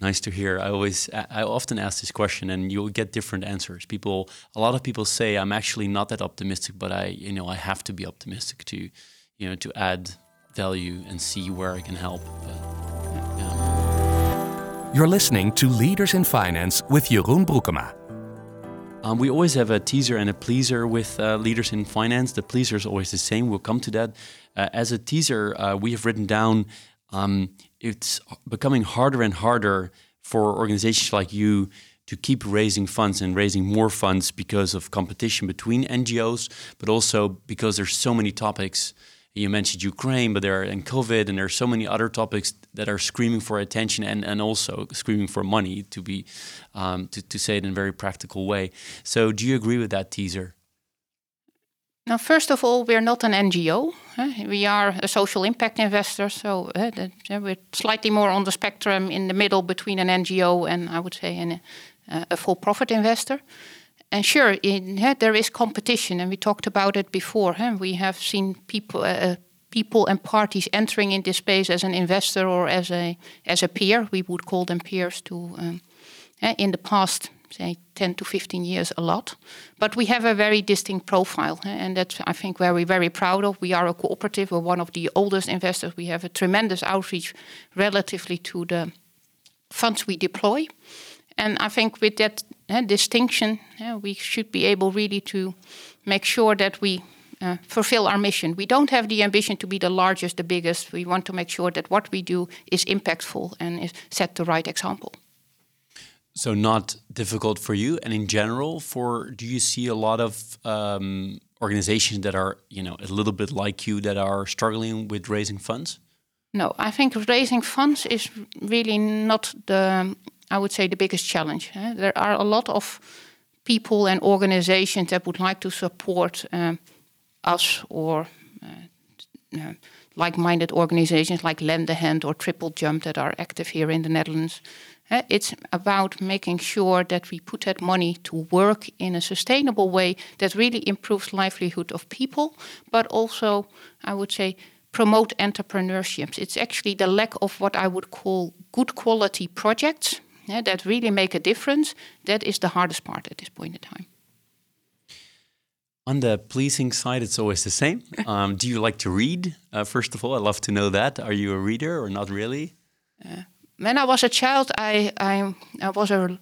nice to hear. I always, I often ask this question, and you'll get different answers. People, a lot of people say, "I'm actually not that optimistic, but I, you know, I have to be optimistic to, you know, to add value and see where I can help." But, yeah. You're listening to Leaders in Finance with Jeroen Broekema. Um, we always have a teaser and a pleaser with uh, leaders in finance. The pleaser is always the same. We'll come to that. Uh, as a teaser, uh, we have written down um, it's becoming harder and harder for organizations like you to keep raising funds and raising more funds because of competition between NGOs, but also because there's so many topics. You mentioned Ukraine, but there are and COVID, and there are so many other topics that are screaming for attention and, and also screaming for money to be um, to, to say it in a very practical way. So, do you agree with that teaser? Now, first of all, we're not an NGO. We are a social impact investor, so we're slightly more on the spectrum in the middle between an NGO and I would say an, a for-profit investor. And sure, in, there is competition, and we talked about it before. We have seen people, uh, people and parties entering in this space as an investor or as a as a peer. We would call them peers to um, in the past say 10 to 15 years a lot. But we have a very distinct profile, and that's I think where we're very proud of. We are a cooperative, we're one of the oldest investors. We have a tremendous outreach relatively to the funds we deploy. And I think with that uh, distinction, uh, we should be able really to make sure that we uh, fulfill our mission. We don't have the ambition to be the largest, the biggest. We want to make sure that what we do is impactful and is set the right example. So not difficult for you, and in general, for do you see a lot of um, organizations that are you know a little bit like you that are struggling with raising funds? No, I think raising funds is really not the I would say the biggest challenge. Eh? There are a lot of people and organizations that would like to support um, us or uh, uh, like-minded organizations like Lendahand or Triple Jump that are active here in the Netherlands. It's about making sure that we put that money to work in a sustainable way that really improves livelihood of people, but also, I would say, promote entrepreneurship. It's actually the lack of what I would call good quality projects yeah, that really make a difference. That is the hardest part at this point in time. On the pleasing side, it's always the same. [laughs] Um, do you like to read? Uh, first of all, I'd love to know that. Are you a reader or not really? Uh, when I was a child, I, I, I was a,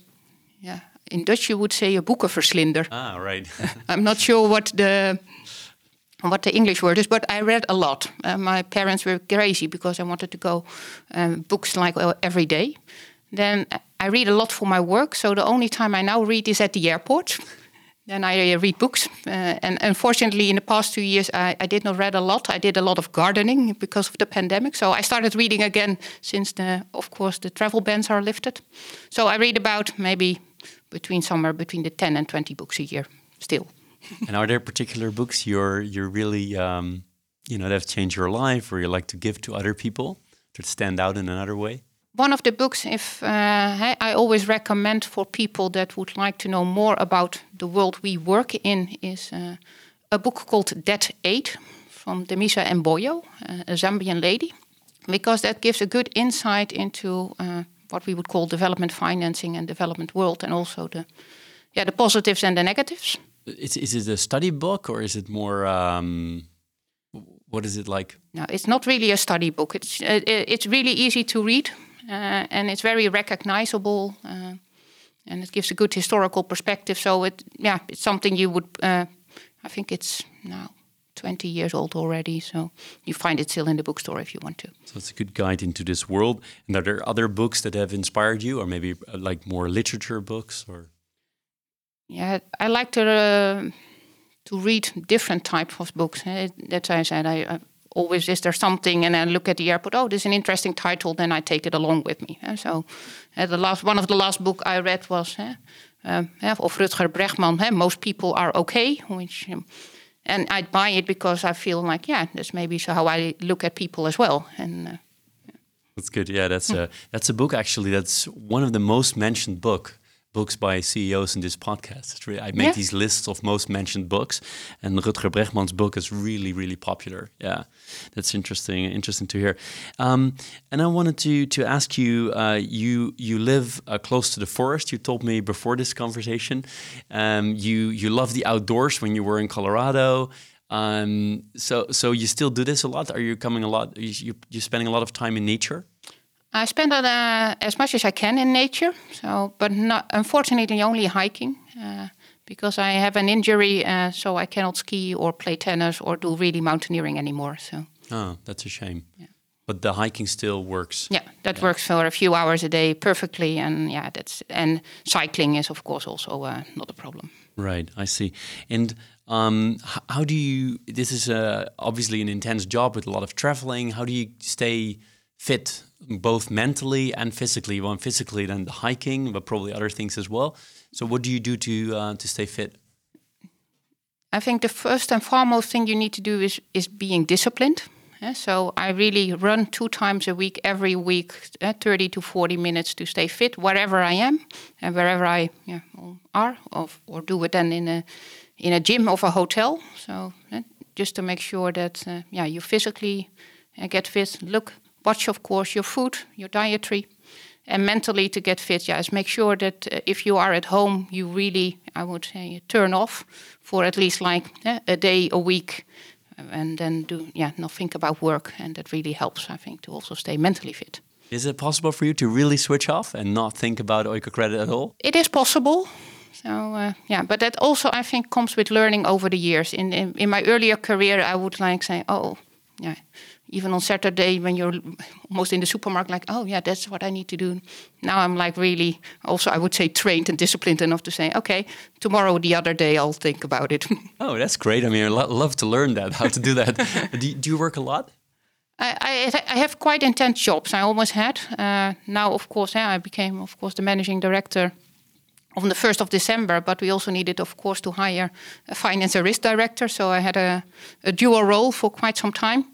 yeah, in Dutch you would say a boekenverslinder. Ah, right. [laughs] I'm not sure what the what the English word is, but I read a lot. Uh, my parents were crazy because I wanted to go um, books like every day. Then I read a lot for my work, so the only time I now read is at the airport. [laughs] Then I uh, read books. Uh, and unfortunately, in the past two years, I, I, did not read a lot. I did a lot of gardening because of the pandemic. So I started reading again since, the, of course, the travel bans are lifted. So I read about maybe between somewhere between the 10 and 20 books a year still. and are there particular books you're, you're really, um, you know, that have changed your life or you like to give to other people that stand out in another way? One of the books if uh, I always recommend for people that would like to know more about the world we work in is uh, a book called Dead Aid from Dambisa Moyo, uh, a Zambian lady, because that gives a good insight into uh, what we would call development financing and development world, and also the yeah the positives and the negatives. Is, is it a study book or is it more? Um, what is it like? No, it's not really a study book. It's uh, it's really easy to read and it's very recognizable, uh, and it gives a good historical perspective. So it, yeah, it's something you would. Uh, I think it's now 20 years old already, so you find it still in the bookstore if you want to. So it's a good guide into this world. And are there other books that have inspired you, or maybe like more literature books, or? Yeah, I like to uh, to read different types of books. That's why I said I, always is there something? And I look at the airport. Oh this is an interesting title. Then I take it along with me. And so uh, the last one of the last book I read was uh, of Rutger Bregman most people are okay which um, and I buy it because I feel like yeah that's maybe so how I look at people as well. And uh, that's good. Yeah that's a that's a book actually that's one of the most mentioned book books by CEOs in this podcast. It's really, I make Yeah. these lists of most mentioned books, and Rutger Bregman's book is really, really popular. Yeah, that's interesting. Interesting to hear. Um, and I wanted to to ask you. Uh, you you live uh, close to the forest. You told me before this conversation. Um, you you love the outdoors when you were in Colorado. Um, so so you still do this a lot? Are you coming a lot? You you you spending a lot of time in nature? I spend uh, as much as I can in nature. So, but not unfortunately only hiking uh, because I have an injury, uh, so I cannot ski or play tennis or do really mountaineering anymore. So, Oh, that's a shame. But the hiking still works. yeah, that works for a few hours a day perfectly, and yeah, that's and cycling is of course also uh, not a problem. Right, I see. And um, how do you? This is uh, obviously an intense job with a lot of traveling. How do you stay fit, both mentally and physically? Well, physically, then the hiking, but probably other things as well. So, what do you do to uh, to stay fit? I think the first and foremost thing you need to do is is being disciplined. Uh, so I really run two times a week, every week, uh, 30 to 40 minutes to stay fit wherever I am and wherever I yeah, are, or, or do it then in a in a gym of a hotel. So uh, just to make sure that uh, yeah you physically uh, get fit. Look, watch of course your food, your dietary, and mentally to get fit. Yes, make sure that uh, if you are at home, you really I would say turn off for at least like uh, a day a week and then do yeah not think about work and that really helps i think to also stay mentally fit Is it possible for you to really switch off and not think about Oikocredit at all? it is possible so uh, yeah but that also i think comes with learning over the years in, in in my earlier career i would like say oh yeah even on saturday when you're almost in the supermarket like oh yeah that's what i need to do now i'm like really also i would say trained and disciplined enough to say okay tomorrow the other day i'll think about it [laughs] Oh, that's great. I mean, I lo- love to learn that, how to do that. [laughs] do, you, do you work a lot? I, I, I have quite intense jobs. I almost had. Uh, now, of course, yeah, I became, of course, the managing director on the first of December. But we also needed, of course, to hire a finance and risk director. So I had a, a dual role for quite some time.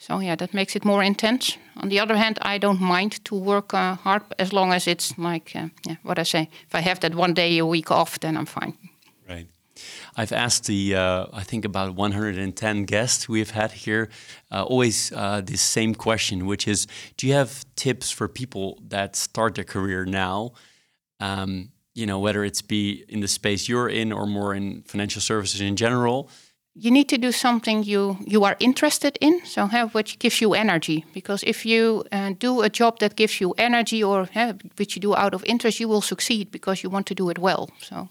So yeah, that makes it more intense. On the other hand, I don't mind to work uh, hard as long as it's like uh, yeah, what I say. If I have that one day a week off, then I'm fine. Right. I've asked the, uh, I think about 110 guests we've had here, uh, always uh, this same question, which is Do you have tips for people that start their career now? Um, you know, whether it's be in the space you're in or more in financial services in general. You need to do something you you are interested in so have which gives you energy because if you uh, do a job that gives you energy or uh, which you do out of interest you will succeed because you want to do it well so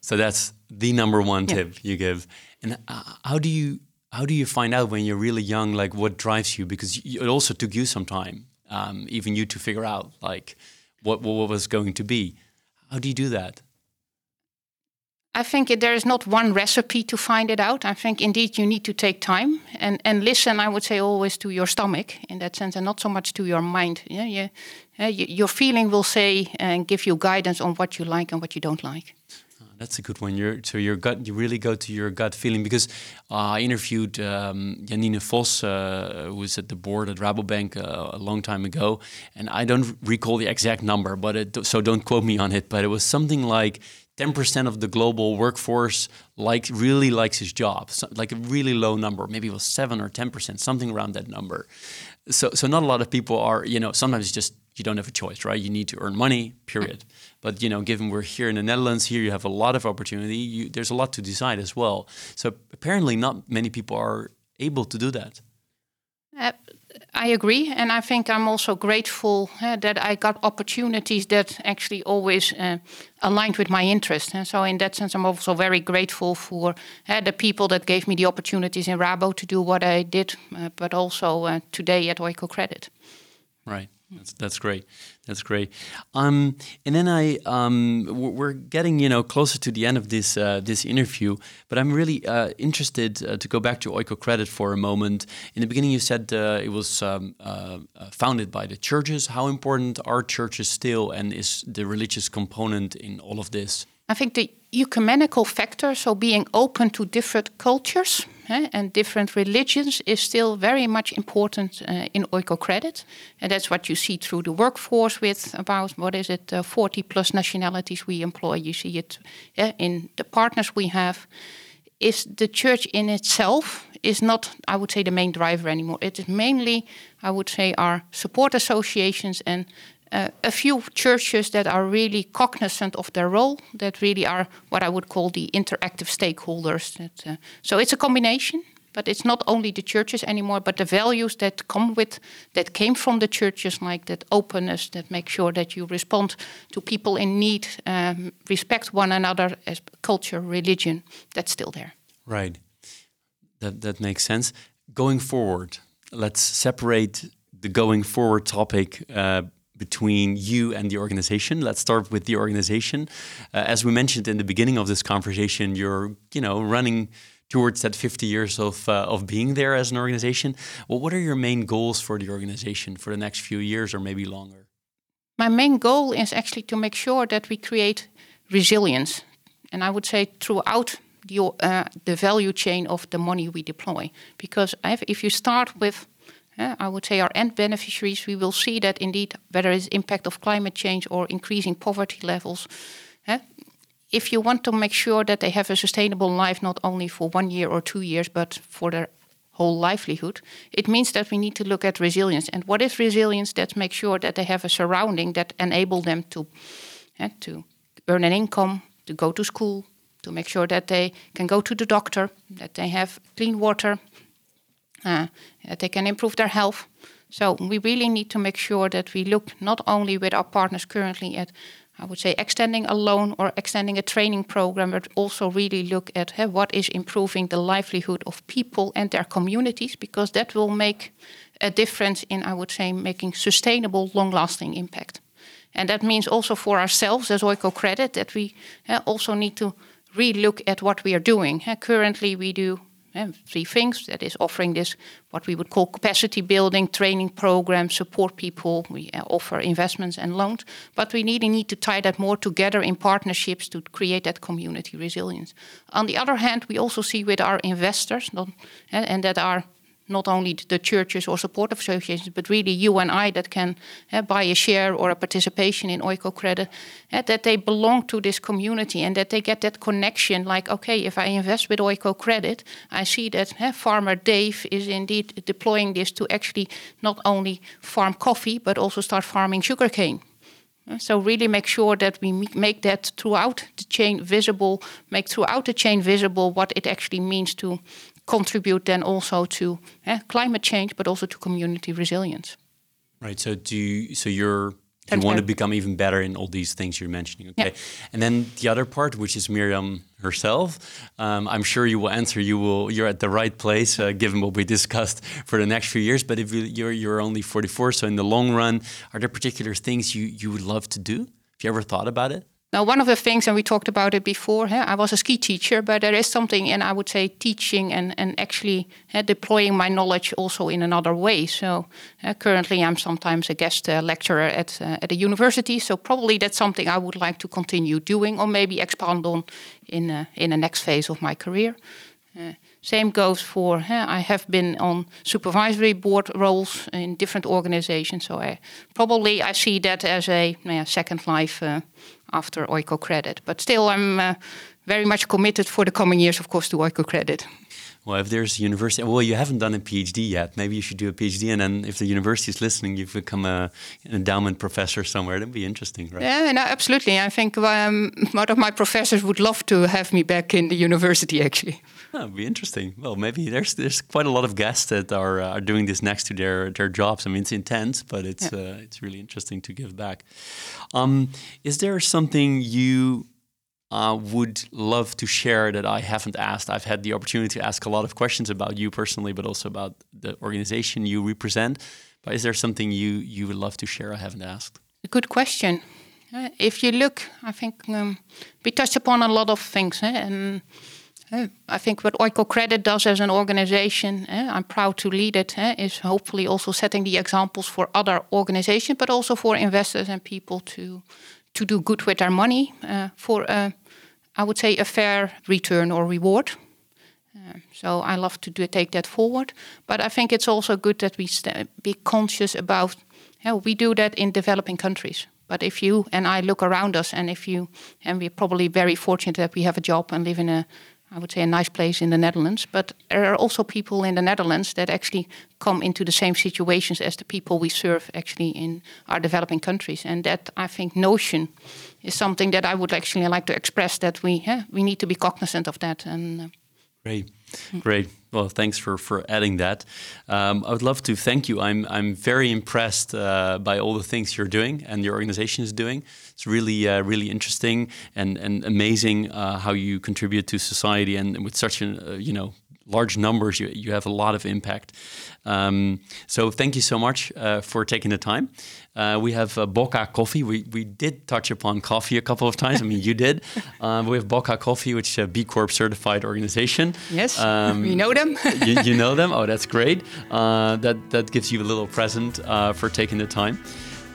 So that's the number one Yeah. tip you give. And uh, how do you how do you find out when you're really young, like what drives you? Because it also took you some time, um, even you to figure out like what what was going to be. How do you do that? I think there is not one recipe to find it out. I think indeed you need to take time and, and listen. I would say always to your stomach in that sense, and not so much to your mind. Yeah, yeah, your feeling will say and give you guidance on what you like and what you don't like. That's a good one. You're, so your gut, you really go to your gut feeling because uh, I interviewed um, Janine Vos, uh, who was at the board at Rabobank uh, a long time ago, and I don't recall the exact number, but it, so don't quote me on it. But it was something like 10% of the global workforce like really likes his job, so, like a really low number. Maybe it was seven or 10%, something around that number. So, so not a lot of people are, you know, sometimes it's just you don't have a choice, right? You need to earn money, period. But you know, given we're here in the Netherlands, here you have a lot of opportunity. You, there's a lot to decide as well. So apparently, not many people are able to do that. Uh, I agree, and I think I'm also grateful uh, that I got opportunities that actually always uh, aligned with my interest. And so, in that sense, I'm also very grateful for uh, the people that gave me the opportunities in Rabo to do what I did, but also today at Oikocredit. Right. That's that's great. That's great. Um, and then I um, we're getting you know closer to the end of this uh, this interview, but I'm really uh, interested uh, to go back to Oikocredit for a moment. In the beginning, you said uh, it was um, uh, uh, founded by the churches. How important are churches still, and is the religious component in all of this? I think the ecumenical factor, so being open to different cultures eh, and different religions, is still very much important uh, in Oikocredit. And that's what you see through the workforce with about, what is it, uh, 40 plus nationalities we employ. You see it uh, in the partners we have. Is the church in itself is not, I would say, the main driver anymore. It is mainly, I would say, our support associations and uh, a few churches that are really cognizant of their role, that really are what I would call the interactive stakeholders. That, uh, so it's a combination, but it's not only the churches anymore, but the values that come with that came from the churches, like that openness, that make sure that you respond to people in need, um, respect one another as culture, religion. That's still there. Right. That that makes sense. Going forward, let's separate the going forward topic. Uh, between you and the organization. Let's start with the organization. Uh, as we mentioned in the beginning of this conversation, you're you know running towards that 50 years of uh, of being there as an organization. Well, what are your main goals for the organization for the next few years or maybe longer? My main goal is actually to make sure that we create resilience, and I would say throughout the uh, the value chain of the money we deploy. Because if you start with I would say our end beneficiaries, we will see that indeed whether it's impact of climate change or increasing poverty levels. Uh, if you want to make sure that they have a sustainable life, not only for one year or two years, but for their whole livelihood, it means that we need to look at resilience. And what is resilience? That make sure that they have a surrounding that enable them to, uh, to earn an income, to go to school, to make sure that they can go to the doctor, that they have clean water, Uh, they can improve their health. So we really need to make sure that we look not only with our partners currently at, I would say, extending a loan or extending a training program, but also really look at hey, what is improving the livelihood of people and their communities, because that will make a difference in, I would say, making sustainable, long-lasting impact. And that means also for ourselves as Oikocredit that we eh, also need to relook at what we are doing. Eh, currently, we do three things. That is offering this what we would call capacity building training programs support people. We uh, offer investments and loans. But we really need to tie that more together in partnerships to create that community resilience. On the other hand we also see with our investors not, and that are not only the churches or supportive associations, but really you and I that can uh, buy a share or a participation in Oikocredit, uh, that they belong to this community and that they get that connection. Like, okay, if I invest with Oikocredit, I see that uh, Farmer Dave is indeed deploying this to actually not only farm coffee, but also start farming sugarcane. So really make sure that we make that throughout the chain visible, make throughout the chain visible what it actually means to contribute then also to eh, climate change, but also to community resilience. Right. So do you, so you're you want to become even better in all these things you're mentioning. Okay. Yeah. And then the other part, which is Mirjam herself, um, I'm sure you will answer. You will. You're at the right place, uh, given what we discussed for the next few years. But if you, you're you're only 44, so in the long run, are there particular things you you would love to do? Have you ever thought about it? Now, one of the things, and we talked about it before, I was a ski teacher, but there is something in, I would say, teaching and, and actually deploying my knowledge also in another way. So currently, I'm sometimes a guest uh, lecturer at, uh, at a university. So probably that's something I would like to continue doing or maybe expand on in, uh, in the next phase of my career. Same goes for I have been on supervisory board roles in different organizations, so I probably I see that as a second life uh, after Oikocredit. But still, I'm uh, very much committed for the coming years, of course, to Oikocredit. Well, if there's a university, well, you haven't done a PhD yet. Maybe you should do a PhD, and then if the university is listening, you become a, an endowment professor somewhere. That'd be interesting, right? Yeah, no, absolutely. I think um, one of my professors would love to have me back in the university, actually. [laughs] That would be interesting. Well, maybe there's there's quite a lot of guests that are uh, are doing this next to their their jobs. I mean, it's intense, but it's yeah. uh, it's really interesting to give back. Um, is there something you uh, would love to share that I haven't asked. I've had the opportunity to ask a lot of questions about you personally, but also about the organization you represent. But is there something you you would love to share I haven't asked? A good question. Uh, if you look, I think um, we touched upon a lot of things, eh? and uh, I think what Oikocredit does as an organization, eh, I'm proud to lead it, eh, is hopefully also setting the examples for other organizations, but also for investors and people to to do good with their money. Uh, for a I would say, a fair return or reward. Uh, so I love to do, take that forward. But I think it's also good that we be conscious about. how we do that in developing countries. But if you and I look around us, and if you, and we're probably very fortunate that we have a job and live in a, I would say, a nice place in the Netherlands. But there are also people in the Netherlands that actually come into the same situations as the people we serve actually in our developing countries. And that, I think, notion is something that I would actually like to express that we, yeah, we need to be cognizant of that. And uh, Great, great. Well, thanks for for adding that. Um, I would love to thank you. I'm I'm very impressed uh, by all the things you're doing and your organization is doing. It's really uh, really interesting and and amazing uh, how you contribute to society and with such a uh, you know large numbers, you, you have a lot of impact. Um, so thank you so much uh, for taking the time. Uh, we have uh, Bocca Coffee. We, we did touch upon coffee a couple of times. I mean, you did. [laughs] Um, we have Bocca Coffee, which is a B Corp certified organization. Yes, um, [laughs] we know them. [laughs] you, you, know them. Oh, that's great. Uh, that that gives you a little present uh, for taking the time.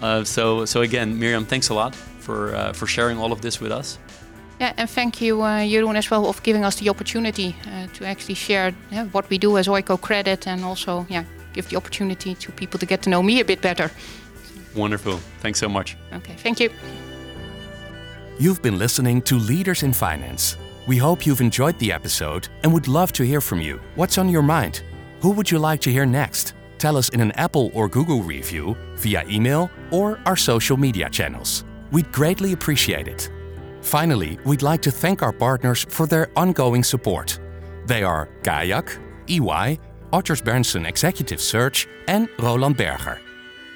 Uh, so so again, Mirjam, thanks a lot for for sharing all of this with us. Yeah, and thank you, uh, Jeroen, as well, of giving us the opportunity uh, to actually share yeah, what we do as Oikocredit and also yeah, give the opportunity to people to get to know me a bit better. Wonderful. Thanks so much. Okay, thank you. You've been listening to Leaders in Finance. We hope you've enjoyed the episode and would love to hear from you. What's on your mind? Who would you like to hear next? Tell us in an Apple or Google review, via email, or our social media channels. We'd greatly appreciate it. Finally, we'd like to thank our partners for their ongoing support. They are Kayak, EY, Odgers Berndtson Executive Search, and Roland Berger.